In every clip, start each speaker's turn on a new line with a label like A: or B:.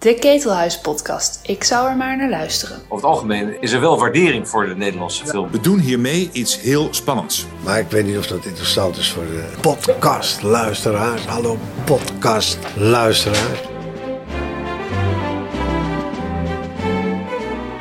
A: De Ketelhuis podcast. Ik zou er maar naar luisteren.
B: Over het algemeen is er wel waardering voor de Nederlandse film.
C: We doen hiermee iets heel spannends.
D: Maar ik weet niet of dat interessant is voor de podcastluisteraars. Hallo podcastluisteraars.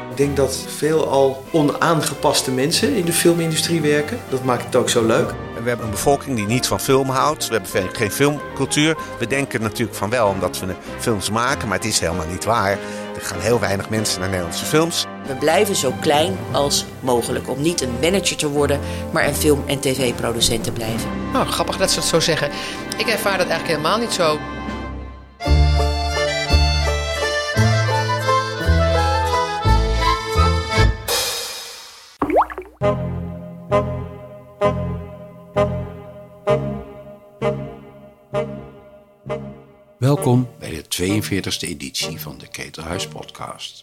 E: Ik denk dat veel al onaangepaste mensen in de filmindustrie werken. Dat maakt het ook zo leuk.
F: We hebben een bevolking die niet van film houdt. We hebben geen filmcultuur. We denken natuurlijk van wel omdat we films maken, maar het is helemaal niet waar. Er gaan heel weinig mensen naar Nederlandse films.
G: We blijven zo klein als mogelijk om niet een manager te worden, maar een film- en tv-producent te blijven.
H: Nou, grappig dat ze het zo zeggen. Ik ervaar dat eigenlijk helemaal niet zo.
I: Welkom bij de 42e editie van de Ketelhuis Podcast.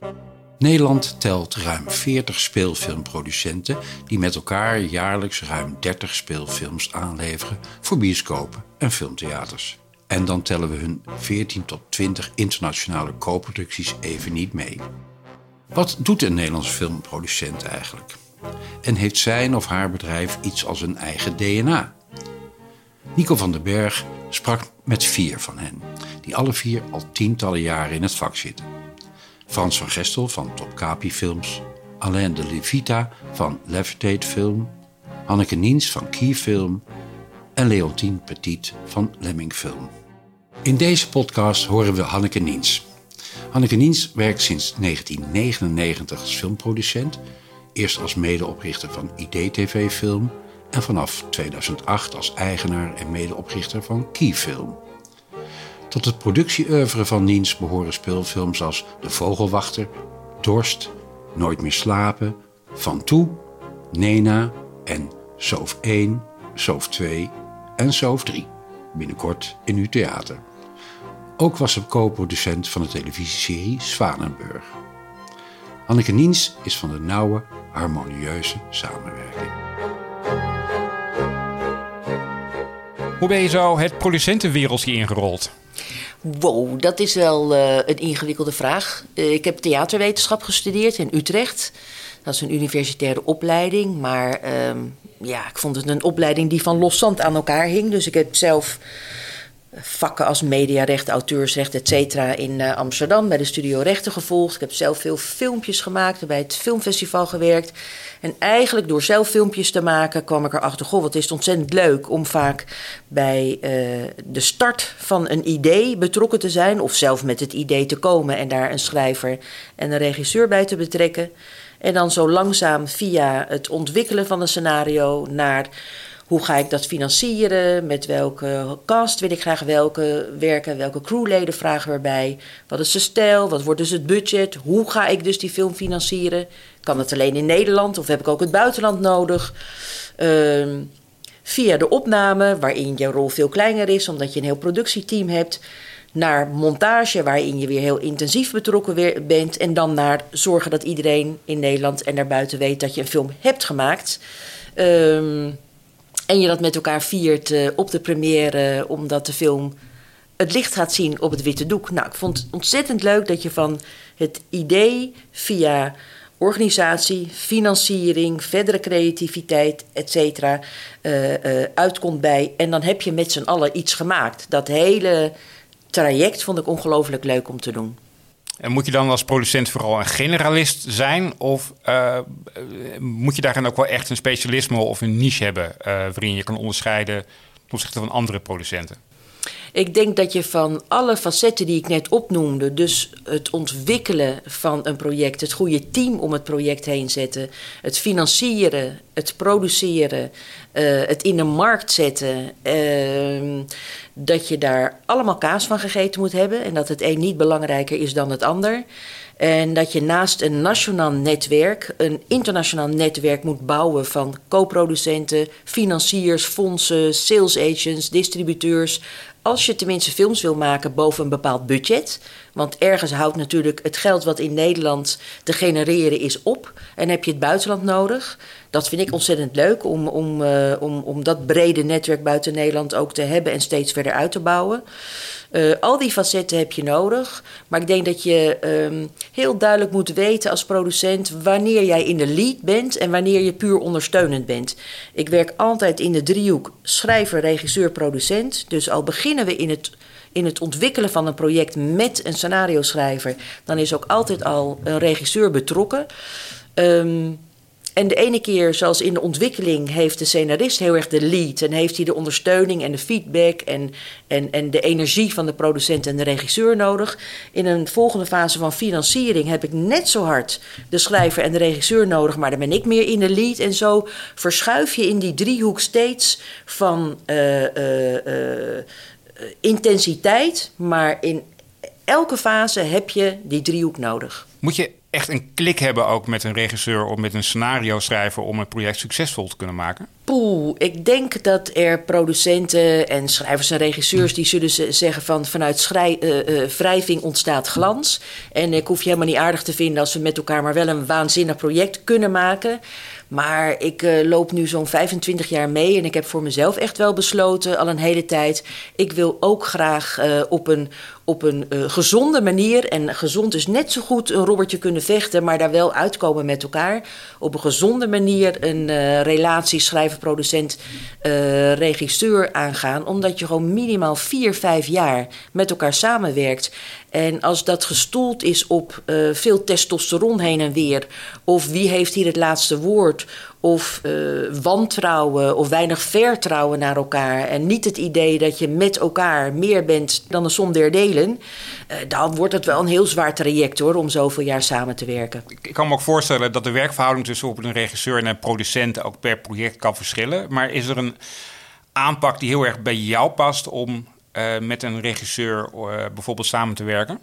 I: Nederland telt ruim 40 speelfilmproducenten die met elkaar jaarlijks ruim 30 speelfilms aanleveren voor bioscopen en filmtheaters. En dan tellen we hun 14 tot 20 internationale co-producties even niet mee. Wat doet een Nederlandse filmproducent eigenlijk? En heeft zijn of haar bedrijf iets als een eigen DNA? Nico van den Berg sprak met vier van hen, die alle vier al tientallen jaren in het vak zitten. Frans van Gestel van Top Capi Films, Alain de Levita van Levitate Film, Hanneke Niens van Key Film en Leontien Petit van Lemming Film. In deze podcast horen we Hanneke Niens. Hanneke Niens werkt sinds 1999 als filmproducent, eerst als medeoprichter van IDTV Film en vanaf 2008 als eigenaar en medeoprichter van Keyfilm. Tot het productieoeuvre van Niens behoren speelfilms als De Vogelwachter, Dorst, Nooit meer slapen, Van Toe, Nena en Soof 1, Soof 2 en Soof 3. Binnenkort in uw theater. Ook was ze co-producent van de televisieserie Zwanenburg. Anneke Niens is van de nauwe, harmonieuze samenwerking.
J: Hoe ben je zo het producentenwereldje ingerold?
G: Wow, dat is wel uh, een ingewikkelde vraag. Uh, ik heb theaterwetenschap gestudeerd in Utrecht. Dat is een universitaire opleiding, maar uh, ja, ik vond het een opleiding die van loszand aan elkaar hing. Dus ik heb zelf vakken als mediarecht, auteursrecht, et cetera in uh, Amsterdam bij de Studio Rechten gevolgd. Ik heb zelf veel filmpjes gemaakt, bij het filmfestival gewerkt. En eigenlijk door zelf filmpjes te maken kwam ik erachter... goh, wat is het ontzettend leuk om vaak bij uh, de start van een idee betrokken te zijn... of zelf met het idee te komen en daar een schrijver en een regisseur bij te betrekken. En dan zo langzaam via het ontwikkelen van een scenario naar hoe ga ik dat financieren? Met welke cast wil ik graag welke werken? Welke crewleden vragen we erbij? Wat is de stijl? Wat wordt dus het budget? Hoe ga ik dus die film financieren? Kan het alleen in Nederland of heb ik ook het buitenland nodig? Uh, via de opname, waarin je rol veel kleiner is, omdat je een heel productieteam hebt. Naar montage, waarin je weer heel intensief betrokken bent. En dan naar zorgen dat iedereen in Nederland en daarbuiten weet dat je een film hebt gemaakt. Uh, en je dat met elkaar viert uh, op de première, omdat de film het licht gaat zien op het witte doek. Nou, ik vond het ontzettend leuk dat je van het idee via organisatie, financiering, verdere creativiteit, et cetera, uh, uh, uitkomt bij. En dan heb je met z'n allen iets gemaakt. Dat hele traject vond ik ongelooflijk leuk om te doen.
J: En moet je dan als producent vooral een generalist zijn? Of uh, moet je daarin ook wel echt een specialisme of een niche hebben... Uh, waarin je kan onderscheiden ten opzichte van andere producenten?
G: Ik denk dat je van alle facetten die ik net opnoemde, dus het ontwikkelen van een project, het goede team om het project heen zetten, het financieren, het produceren, uh, het in de markt zetten, uh, dat je daar allemaal kaas van gegeten moet hebben en dat het een niet belangrijker is dan het ander. En dat je naast een nationaal netwerk een internationaal netwerk moet bouwen van co-producenten, financiers, fondsen, sales agents, distributeurs. Als je tenminste films wil maken boven een bepaald budget. Want ergens houdt natuurlijk het geld wat in Nederland te genereren is op. En heb je het buitenland nodig. Dat vind ik ontzettend leuk om, om, uh, om, om dat brede netwerk buiten Nederland ook te hebben en steeds verder uit te bouwen. Uh, al die facetten heb je nodig. Maar ik denk dat je um, heel duidelijk moet weten als producent wanneer jij in de lead bent en wanneer je puur ondersteunend bent. Ik werk altijd in de driehoek schrijver, regisseur, producent. Dus al beginnen we in het in het ontwikkelen van een project met een scenario schrijver, dan is ook altijd al een regisseur betrokken. Um, en de ene keer, zoals in de ontwikkeling, heeft de scenarist heel erg de lead. En heeft hij de ondersteuning en de feedback en, en, en de energie van de producent en de regisseur nodig. In een volgende fase van financiering heb ik net zo hard de schrijver en de regisseur nodig, maar dan ben ik meer in de lead. En zo verschuif je in die driehoek steeds van uh, uh, uh, intensiteit, maar in elke fase heb je die driehoek nodig.
J: Moet je echt een klik hebben ook met een regisseur of met een scenario schrijver om een project succesvol te kunnen maken?
G: Poeh, ik denk dat er producenten en schrijvers en regisseurs die zullen zeggen van vanuit schrij, uh, uh, wrijving ontstaat glans. En ik hoef je helemaal niet aardig te vinden als we met elkaar maar wel een waanzinnig project kunnen maken. Maar ik uh, loop nu zo'n 25 jaar mee en ik heb voor mezelf echt wel besloten al een hele tijd. Ik wil ook graag op een, op een uh, gezonde manier, en gezond is net zo goed een robbertje kunnen vechten, maar daar wel uitkomen met elkaar. Op een gezonde manier een relatie schrijver, producent, regisseur aangaan. Omdat je gewoon minimaal 4, 5 jaar met elkaar samenwerkt. En als dat gestoeld is op veel testosteron heen en weer, of wie heeft hier het laatste woord, of uh, wantrouwen of weinig vertrouwen naar elkaar, en niet het idee dat je met elkaar meer bent dan de som der delen, uh, dan wordt het wel een heel zwaar traject hoor, om zoveel jaar samen te werken.
J: Ik kan me ook voorstellen dat de werkverhouding tussen op een regisseur en een producent ook per project kan verschillen. Maar is er een aanpak die heel erg bij jou past om uh, met een regisseur bijvoorbeeld samen te werken?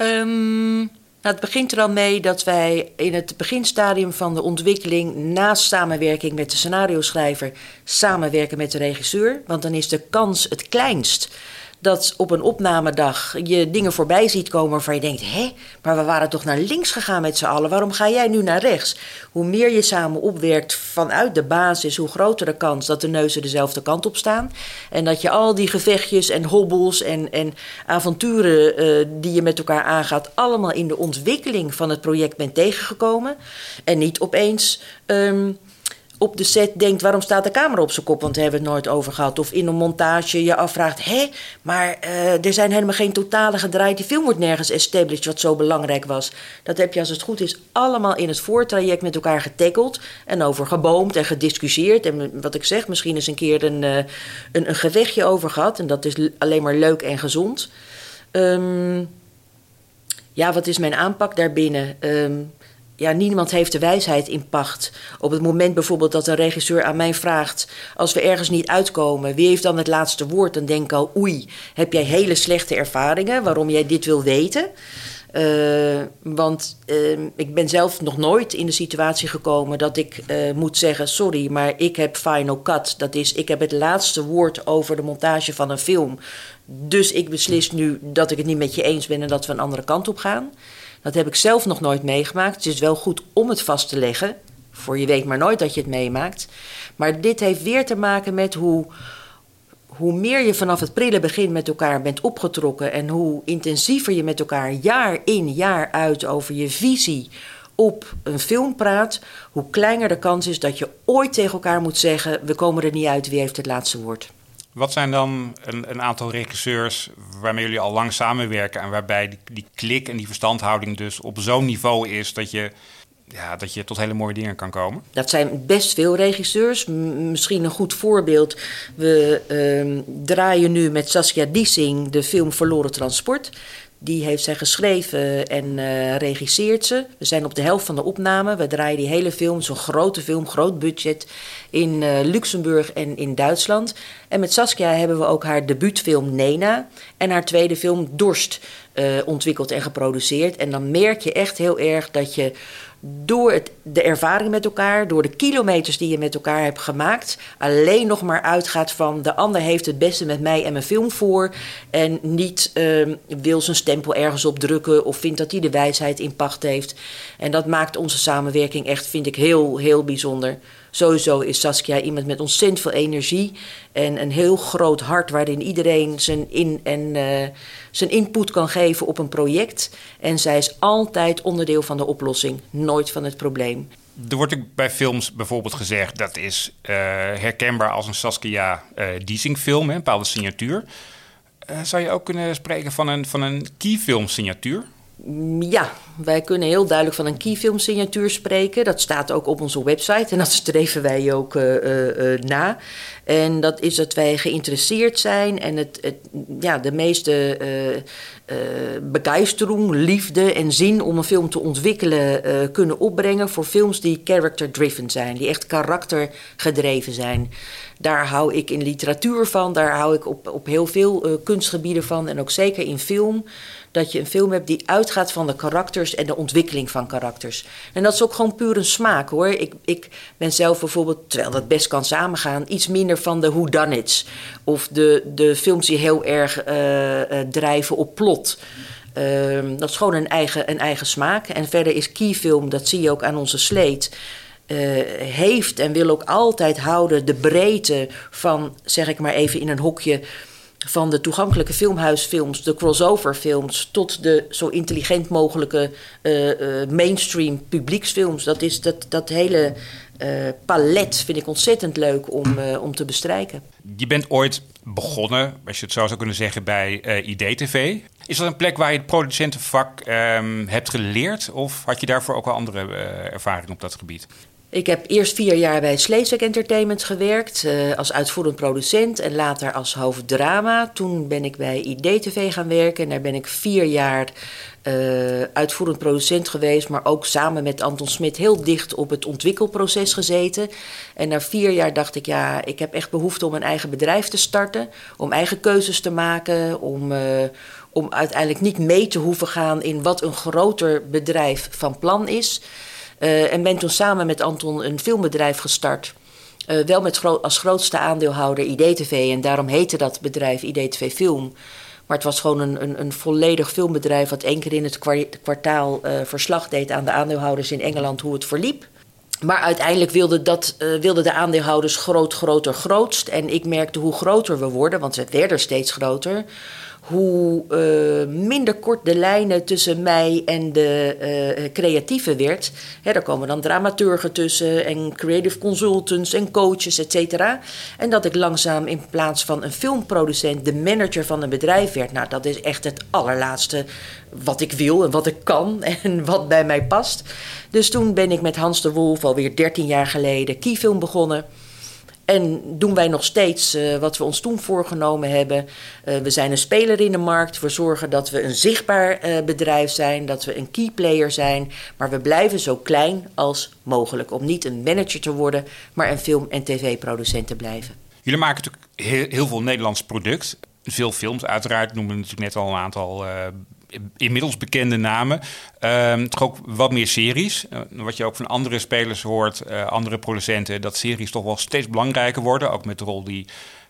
G: Um, nou, het begint er al mee dat wij in het beginstadium van de ontwikkeling, naast samenwerking met de scenario schrijver, samenwerken met de regisseur. Want dan is de kans het kleinst dat op een opnamedag je dingen voorbij ziet komen waarvan je denkt: hé, maar we waren toch naar links gegaan met z'n allen, waarom ga jij nu naar rechts? Hoe meer je samen opwerkt vanuit de basis, hoe groter de kans dat de neuzen dezelfde kant op staan. En dat je al die gevechtjes en hobbels en, en avonturen uh, die je met elkaar aangaat, allemaal in de ontwikkeling van het project bent tegengekomen. En niet opeens. Um, op de set denkt: waarom staat de camera op zijn kop? Want daar hebben we het nooit over gehad. Of in een montage je afvraagt: hé, maar uh, er zijn helemaal geen totale gedraaid. Die film wordt nergens established, wat zo belangrijk was. Dat heb je, als het goed is, allemaal in het voortraject met elkaar getackeld. En over geboomd en gediscussieerd. En wat ik zeg, misschien eens een keer een, uh, een, een gevechtje over gehad. En dat is alleen maar leuk en gezond. Um, ja, wat is mijn aanpak daarbinnen? Um, ja, niemand heeft de wijsheid in pacht. Op het moment bijvoorbeeld dat een regisseur aan mij vraagt: als we ergens niet uitkomen, wie heeft dan het laatste woord? Dan denk ik al: oei, heb jij hele slechte ervaringen waarom jij dit wil weten? Uh, want uh, ik ben zelf nog nooit in de situatie gekomen dat ik uh, moet zeggen: sorry, maar ik heb final cut. Dat is, ik heb het laatste woord over de montage van een film. Dus ik beslis nu dat ik het niet met je eens ben en dat we een andere kant op gaan. Dat heb ik zelf nog nooit meegemaakt. Het is wel goed om het vast te leggen. Voor je weet maar nooit dat je het meemaakt. Maar dit heeft weer te maken met hoe, hoe meer je vanaf het prille begin met elkaar bent opgetrokken. En hoe intensiever je met elkaar jaar in, jaar uit over je visie op een film praat. Hoe kleiner de kans is dat je ooit tegen elkaar moet zeggen: we komen er niet uit, wie heeft het laatste woord.
J: Wat zijn dan een, een, aantal regisseurs waarmee jullie al lang samenwerken en waarbij die, die klik en die verstandhouding dus op zo'n niveau is dat je, ja, dat je tot hele mooie dingen kan komen?
G: Dat zijn best veel regisseurs. Misschien een goed voorbeeld. We uh, draaien nu met Saskia Dissing de film Verloren Transport. Die heeft zij geschreven en uh, regisseert ze. We zijn op de helft van de opname. We draaien die hele film, zo'n grote film, groot budget, in uh, Luxemburg en in Duitsland. En met Saskia hebben we ook haar debuutfilm Nena en haar tweede film Dorst uh, ontwikkeld en geproduceerd. En dan merk je echt heel erg dat je door het, de ervaring met elkaar, door de kilometers die je met elkaar hebt gemaakt, alleen nog maar uitgaat van de ander heeft het beste met mij en mijn film voor. En niet uh, wil zijn stempel ergens op drukken of vindt dat hij de wijsheid in pacht heeft. En dat maakt onze samenwerking echt, vind ik, heel, heel bijzonder. Sowieso is Saskia iemand met ontzettend veel energie en een heel groot hart waarin iedereen zijn, in en, eh, zijn input kan geven op een project. En zij is altijd onderdeel van de oplossing, nooit van het probleem.
J: Er wordt ook bij films bijvoorbeeld gezegd dat is uh, herkenbaar als een Saskia uh, Diesing film, een bepaalde signatuur. Zou je ook kunnen spreken van een, van een keyfilm signatuur?
G: Ja, wij kunnen heel duidelijk van een keyfilm signatuur spreken. Dat staat ook op onze website en dat streven wij ook uh, uh, na. En dat is dat wij geïnteresseerd zijn en het, het ja, de meeste uh, begeistering, liefde en zin om een film te ontwikkelen kunnen opbrengen voor films die character-driven zijn, die echt karaktergedreven zijn. Daar hou ik in literatuur van, daar hou ik op, op heel veel kunstgebieden van en ook zeker in film dat je een film hebt die uitgaat van de karakters en de ontwikkeling van karakters. En dat is ook gewoon puur een smaak hoor. Ik, ik ben zelf bijvoorbeeld, terwijl dat best kan samengaan, iets minder van de whodunits. Of de, de films die heel erg uh, uh, drijven op plot. Uh, dat is gewoon een eigen, een eigen smaak. En verder is Keyfilm, dat zie je ook aan onze sleet. Uh, heeft en wil ook altijd houden de breedte van, zeg ik maar even in een hokje, van de toegankelijke filmhuisfilms, de crossoverfilms, tot de zo intelligent mogelijke mainstream publieksfilms. Dat, is dat, dat hele uh, palet vind ik ontzettend leuk om, om te bestrijken.
J: Je bent ooit begonnen, als je het zo zou kunnen zeggen, bij IDTV. Is dat een plek waar je het producentenvak um, hebt geleerd? Of had je daarvoor ook wel andere ervaring op dat gebied?
G: Ik heb eerst vier jaar bij Sleeswijk Entertainment gewerkt uh, als uitvoerend producent en later als hoofddrama. Toen ben ik bij IDTV gaan werken en daar ben ik vier jaar uh, uitvoerend producent geweest, maar ook samen met Anton Smit heel dicht op het ontwikkelproces gezeten. En na vier jaar dacht ik, ja, ik heb echt behoefte om een eigen bedrijf te starten, om eigen keuzes te maken, om, uh, om uiteindelijk niet mee te hoeven gaan in wat een groter bedrijf van plan is. Uh, en ben toen samen met Anton een filmbedrijf gestart. Uh, wel met als grootste aandeelhouder IDTV. En daarom heette dat bedrijf IDTV Film. Maar het was gewoon een, een, een volledig filmbedrijf... wat één keer in het kwartaal uh, verslag deed aan de aandeelhouders in Engeland... hoe het verliep. Maar uiteindelijk wilden dat, uh, wilde de aandeelhouders groot, groter, grootst. En ik merkte hoe groter we worden, want we werden steeds groter hoe uh, minder kort de lijnen tussen mij en de uh, creatieve werd. Daar komen dan dramaturgen tussen en creative consultants en coaches, et cetera. En dat ik langzaam in plaats van een filmproducent de manager van een bedrijf werd. Nou, dat is echt het allerlaatste wat ik wil en wat ik kan en wat bij mij past. Dus toen ben ik met Hans de Wolf alweer 13 jaar geleden Keyfilm begonnen. En doen wij nog steeds uh, wat we ons toen voorgenomen hebben. Uh, we zijn een speler in de markt. We zorgen dat we een zichtbaar uh, bedrijf zijn, dat we een key player zijn. Maar we blijven zo klein als mogelijk. Om niet een manager te worden, maar een film- en tv-producent te blijven.
J: Jullie maken natuurlijk heel, heel veel Nederlands product. Veel films, uiteraard. Noemen we natuurlijk net al een aantal inmiddels bekende namen. Um, toch ook wat meer series. Uh, wat je ook van andere spelers hoort, uh, andere producenten, dat series toch wel steeds belangrijker worden. Ook met de rol die,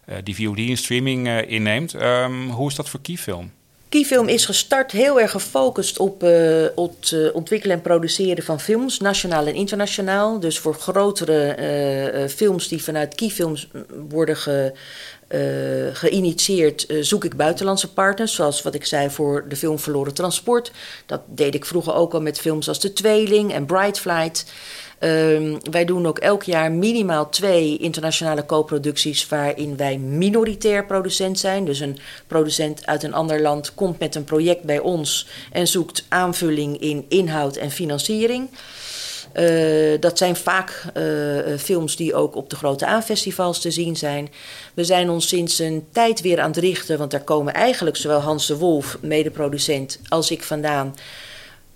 J: uh, die VOD en streaming inneemt. Um, hoe is dat voor Keyfilm?
G: Keyfilm is gestart heel erg gefocust op, het ontwikkelen en produceren van films, nationaal en internationaal. Dus voor grotere films die vanuit Keyfilms worden ge, geïnitieerd uh, zoek ik buitenlandse partners. Zoals wat ik zei voor de film Verloren Transport. Dat deed ik vroeger ook al met films als De Tweeling en Bright Flight. Um, wij doen ook elk jaar minimaal twee internationale co-producties waarin wij minoritair producent zijn. Dus een producent uit een ander land komt met een project bij ons en zoekt aanvulling in inhoud en financiering. Uh, dat zijn vaak uh, films die ook op de grote A-festivals te zien zijn. We zijn ons sinds een tijd weer aan het richten, want daar komen eigenlijk zowel Hans de Wolf, medeproducent, als ik vandaan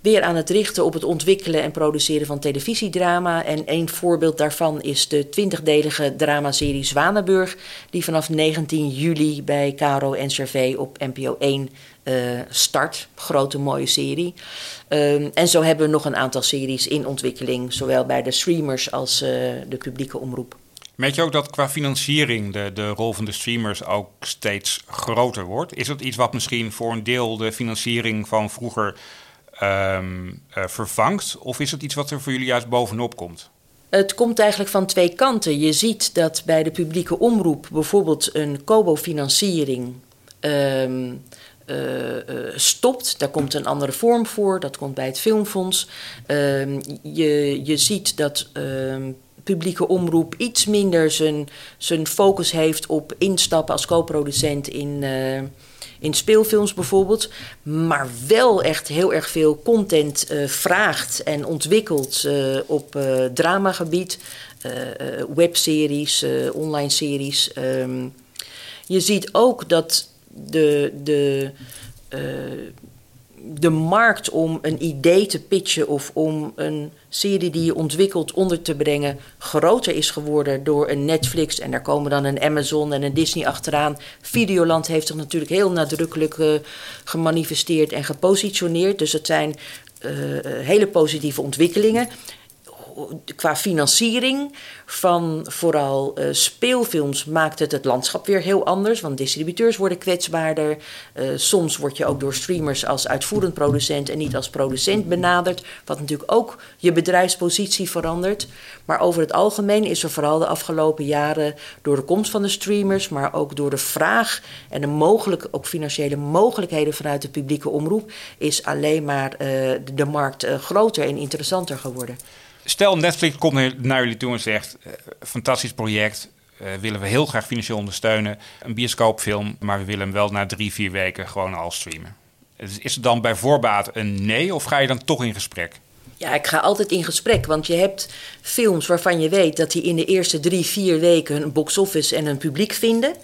G: weer aan het richten op het ontwikkelen en produceren van televisiedrama. En een voorbeeld daarvan is de 20-delige dramaserie Zwanenburg, die vanaf 19 juli bij Caro NCRV op NPO 1 uh, start. Grote mooie serie. Um, en zo hebben we nog een aantal series in ontwikkeling, zowel bij de streamers als uh, de publieke omroep.
J: Merk je ook dat qua financiering de, de rol van de streamers ook steeds groter wordt? Is dat iets wat misschien voor een deel de financiering van vroeger um, uh, vervangt? Of is het iets wat er voor jullie juist bovenop komt?
G: Het komt eigenlijk van twee kanten. Je ziet dat bij de publieke omroep bijvoorbeeld een COBO-financiering ehm, eh, eh, stopt. Daar komt een andere vorm voor. Dat komt bij het Filmfonds. Ehm, je, je ziet dat ehm, publieke omroep iets minder zijn, zijn focus heeft op instappen als co-producent in, uh, in speelfilms bijvoorbeeld. Maar wel echt heel erg veel content vraagt en ontwikkelt op dramagebied. webseries, online series. Ehm, je ziet ook dat de, de, uh, de markt om een idee te pitchen of om een serie die je ontwikkelt onder te brengen groter is geworden door een Netflix en daar komen dan een Amazon en een Disney achteraan. Videoland heeft zich natuurlijk heel nadrukkelijk uh, gemanifesteerd en gepositioneerd. Dus het zijn uh, hele positieve ontwikkelingen qua financiering van vooral uh, speelfilms maakt het het landschap weer heel anders. Want distributeurs worden kwetsbaarder. Uh, soms word je ook door streamers als uitvoerend producent en niet als producent benaderd. Wat natuurlijk ook je bedrijfspositie verandert. Maar over het algemeen is er vooral de afgelopen jaren door de komst van de streamers, maar ook door de vraag en de mogelijk, ook financiële mogelijkheden vanuit de publieke omroep, is alleen maar uh, de markt groter en interessanter geworden.
J: Stel, Netflix komt naar jullie toe en zegt: uh, fantastisch project. Uh, willen we heel graag financieel ondersteunen. Een bioscoopfilm, maar we willen hem wel na drie, vier weken gewoon al streamen. Is het dan bij voorbaat een nee of ga je dan toch in gesprek?
G: Ja, ik ga altijd in gesprek, want je hebt films waarvan je weet dat die in de eerste drie, vier weken hun box-office en hun publiek vinden.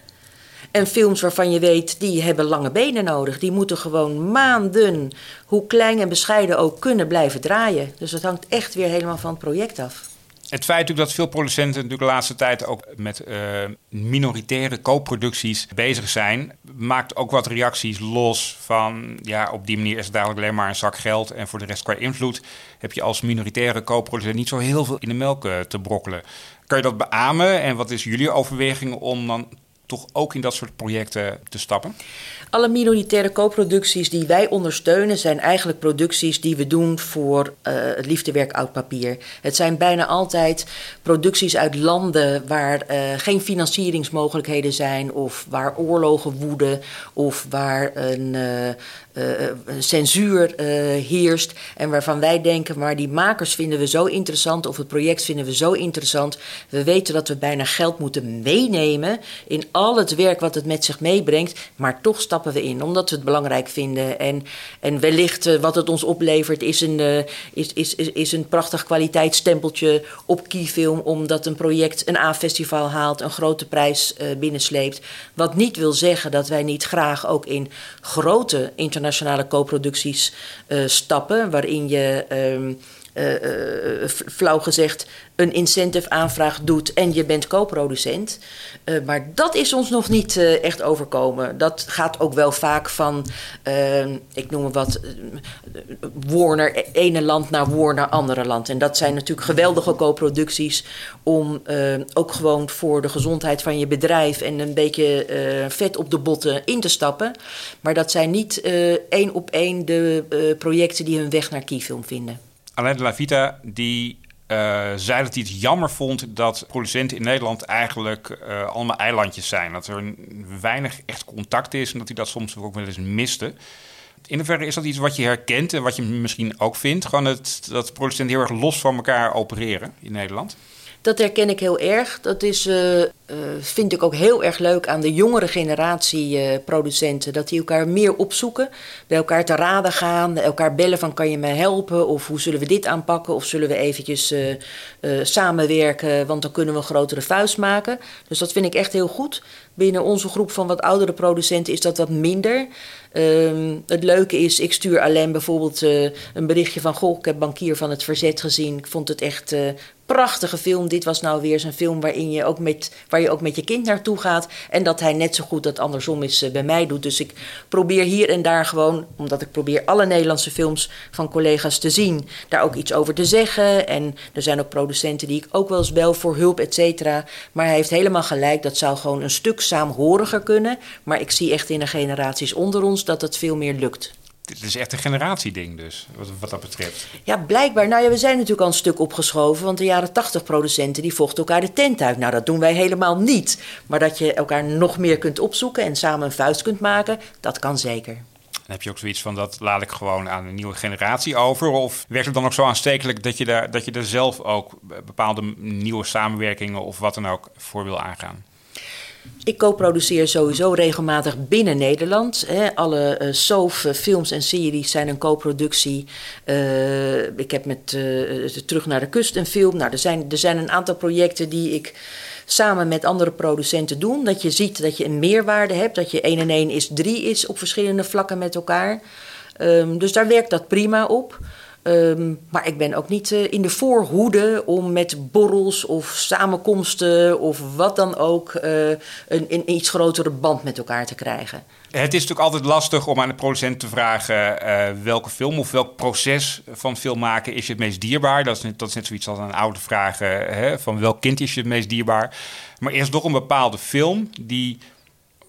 G: En films waarvan je weet, die hebben lange benen nodig. Die moeten gewoon maanden, hoe klein en bescheiden ook, kunnen blijven draaien. Dus dat hangt echt weer helemaal van het project af.
J: Het feit dat veel producenten natuurlijk de laatste tijd ook met uh, minoritaire co-producties bezig zijn, maakt ook wat reacties los van ja, op die manier is het dadelijk alleen maar een zak geld en voor de rest qua invloed heb je als minoritaire co-producent niet zo heel veel in de melk uh, te brokkelen. Kan je dat beamen en wat is jullie overweging om dan toch ook in dat soort projecten te stappen?
G: Alle minoritaire co-producties die wij ondersteunen zijn eigenlijk producties die we doen voor uh, het liefdewerk oud papier. Het zijn bijna altijd producties uit landen waar uh, geen financieringsmogelijkheden zijn of waar oorlogen woeden of waar een, uh, een censuur heerst en waarvan wij denken, maar die makers vinden we zo interessant of het project vinden we zo interessant. We weten dat we bijna geld moeten meenemen in al het werk wat het met zich meebrengt, maar toch stappen we in, omdat we het belangrijk vinden. En, en wellicht uh, wat het ons oplevert is een, uh, is, is, is, is een prachtig kwaliteitsstempeltje op Keyfilm, omdat een project een A-festival haalt, een grote prijs uh, binnensleept. Wat niet wil zeggen dat wij niet graag ook in grote internationale co-producties stappen, waarin je. Uh, uh, flauw gezegd een incentive aanvraag doet en je bent co-producent. Uh, maar dat is ons nog niet echt overkomen. Dat gaat ook wel vaak van, ik noem het wat, Warner, ene land naar Warner, andere land. En dat zijn natuurlijk geweldige co-producties om ook gewoon voor de gezondheid van je bedrijf en een beetje vet op de botten in te stappen. Maar dat zijn niet één op één de projecten die hun weg naar Keyfilm vinden.
J: Alain de la Vita die uh, zei dat hij het jammer vond dat producenten in Nederland eigenlijk uh, allemaal eilandjes zijn. Dat er weinig echt contact is en dat hij dat soms ook wel eens miste. In hoeverre is dat iets wat je herkent en wat je misschien ook vindt? Gewoon het, dat producenten heel erg los van elkaar opereren in Nederland?
G: Dat herken ik heel erg. Dat is, uh, uh, vind ik ook heel erg leuk aan de jongere generatie uh, producenten. Dat die elkaar meer opzoeken, bij elkaar te raden gaan, elkaar bellen van kan je me helpen? Of hoe zullen we dit aanpakken? Of zullen we eventjes samenwerken, want dan kunnen we een grotere vuist maken. Dus dat vind ik echt heel goed. Binnen onze groep van wat oudere producenten is dat wat minder. Um, het leuke is, ik stuur alleen bijvoorbeeld een berichtje van... Goh, ik heb Bankier van het Verzet gezien. Ik vond het echt prachtige film. Dit was nou weer zo'n film waarin je ook met, waar je ook met je kind naartoe gaat. En dat hij net zo goed dat andersom is uh, bij mij doet. Dus ik probeer hier en daar gewoon, omdat ik probeer alle Nederlandse films van collega's te zien... daar ook iets over te zeggen. En er zijn ook producenten die ik ook wel eens bel voor hulp, et cetera. Maar hij heeft helemaal gelijk, dat zou gewoon een stuk saamhoriger kunnen. Maar ik zie echt in de generaties onder ons dat het veel meer lukt.
J: Dit is echt een generatieding dus, wat, wat dat betreft.
G: Ja, blijkbaar. Nou ja, we zijn natuurlijk al een stuk opgeschoven. Want de jaren 80 producenten die vochten elkaar de tent uit. Nou, dat doen wij helemaal niet. Maar dat je elkaar nog meer kunt opzoeken en samen een vuist kunt maken, dat kan zeker.
J: Dan heb je ook zoiets van dat laat ik gewoon aan een nieuwe generatie over? Of werkt het dan ook zo aanstekelijk dat je, daar, dat je er zelf ook bepaalde nieuwe samenwerkingen of wat dan ook voor wil aangaan?
G: Ik co-produceer sowieso regelmatig binnen Nederland. Alle uh, SOF, films en series zijn een co-productie. Uh, ik heb met Terug naar de Kust een film. Nou, er, zijn, er zijn een aantal projecten die ik samen met andere producenten doe. Dat je ziet dat je een meerwaarde hebt. Dat je 1 en 1 is 3 is op verschillende vlakken met elkaar. Um, dus daar werkt dat prima op. Um, maar ik ben ook niet uh, in de voorhoede om met borrels of samenkomsten of wat dan ook uh, een, een, iets grotere band met elkaar te krijgen.
J: Het is natuurlijk altijd lastig om aan de producent te vragen uh, welke film of welk proces van film maken is je het meest dierbaar. Dat is net, dat is net zoiets als aan oude vragen hè, van welk kind is je het meest dierbaar. Maar eerst nog een bepaalde film die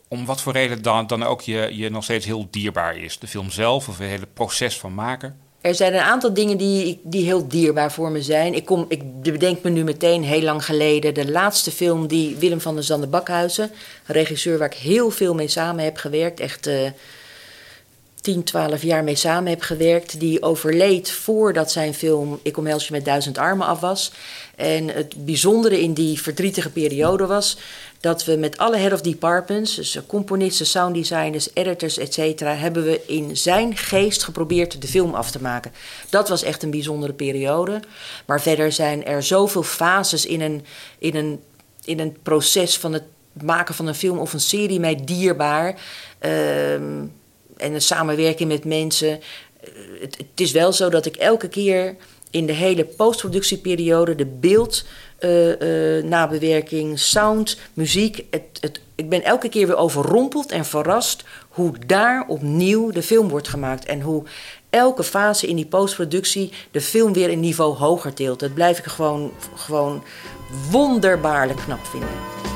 J: om wat voor reden dan, dan ook je, je nog steeds heel dierbaar is. De film zelf of het hele proces van maken.
G: Er zijn een aantal dingen die, die heel dierbaar voor me zijn. Ik, kom, ik bedenk me nu meteen heel lang geleden de laatste film die Willem van der Zanden Bakhuizen, regisseur waar ik heel veel mee samen heb gewerkt, echt uh, 10, 12 jaar mee samen heb gewerkt, die overleed voordat zijn film Ik omhels je met duizend armen af was. En het bijzondere in die verdrietige periode was dat we met alle head of departments, dus componisten, sounddesigners, editors, etc., hebben we in zijn geest geprobeerd de film af te maken. Dat was echt een bijzondere periode. Maar verder zijn er zoveel fases in een, in een, in een proces van het maken van een film of een serie mij dierbaar. Um, en een samenwerking met mensen. Het, het is wel zo dat ik elke keer in de hele postproductieperiode de beeld uh, uh, nabewerking, sound, muziek. Het, het, ik ben elke keer weer overrompeld en verrast hoe daar opnieuw de film wordt gemaakt. En hoe elke fase in die postproductie de film weer een niveau hoger tilt. Dat blijf ik gewoon, gewoon wonderbaarlijk knap vinden.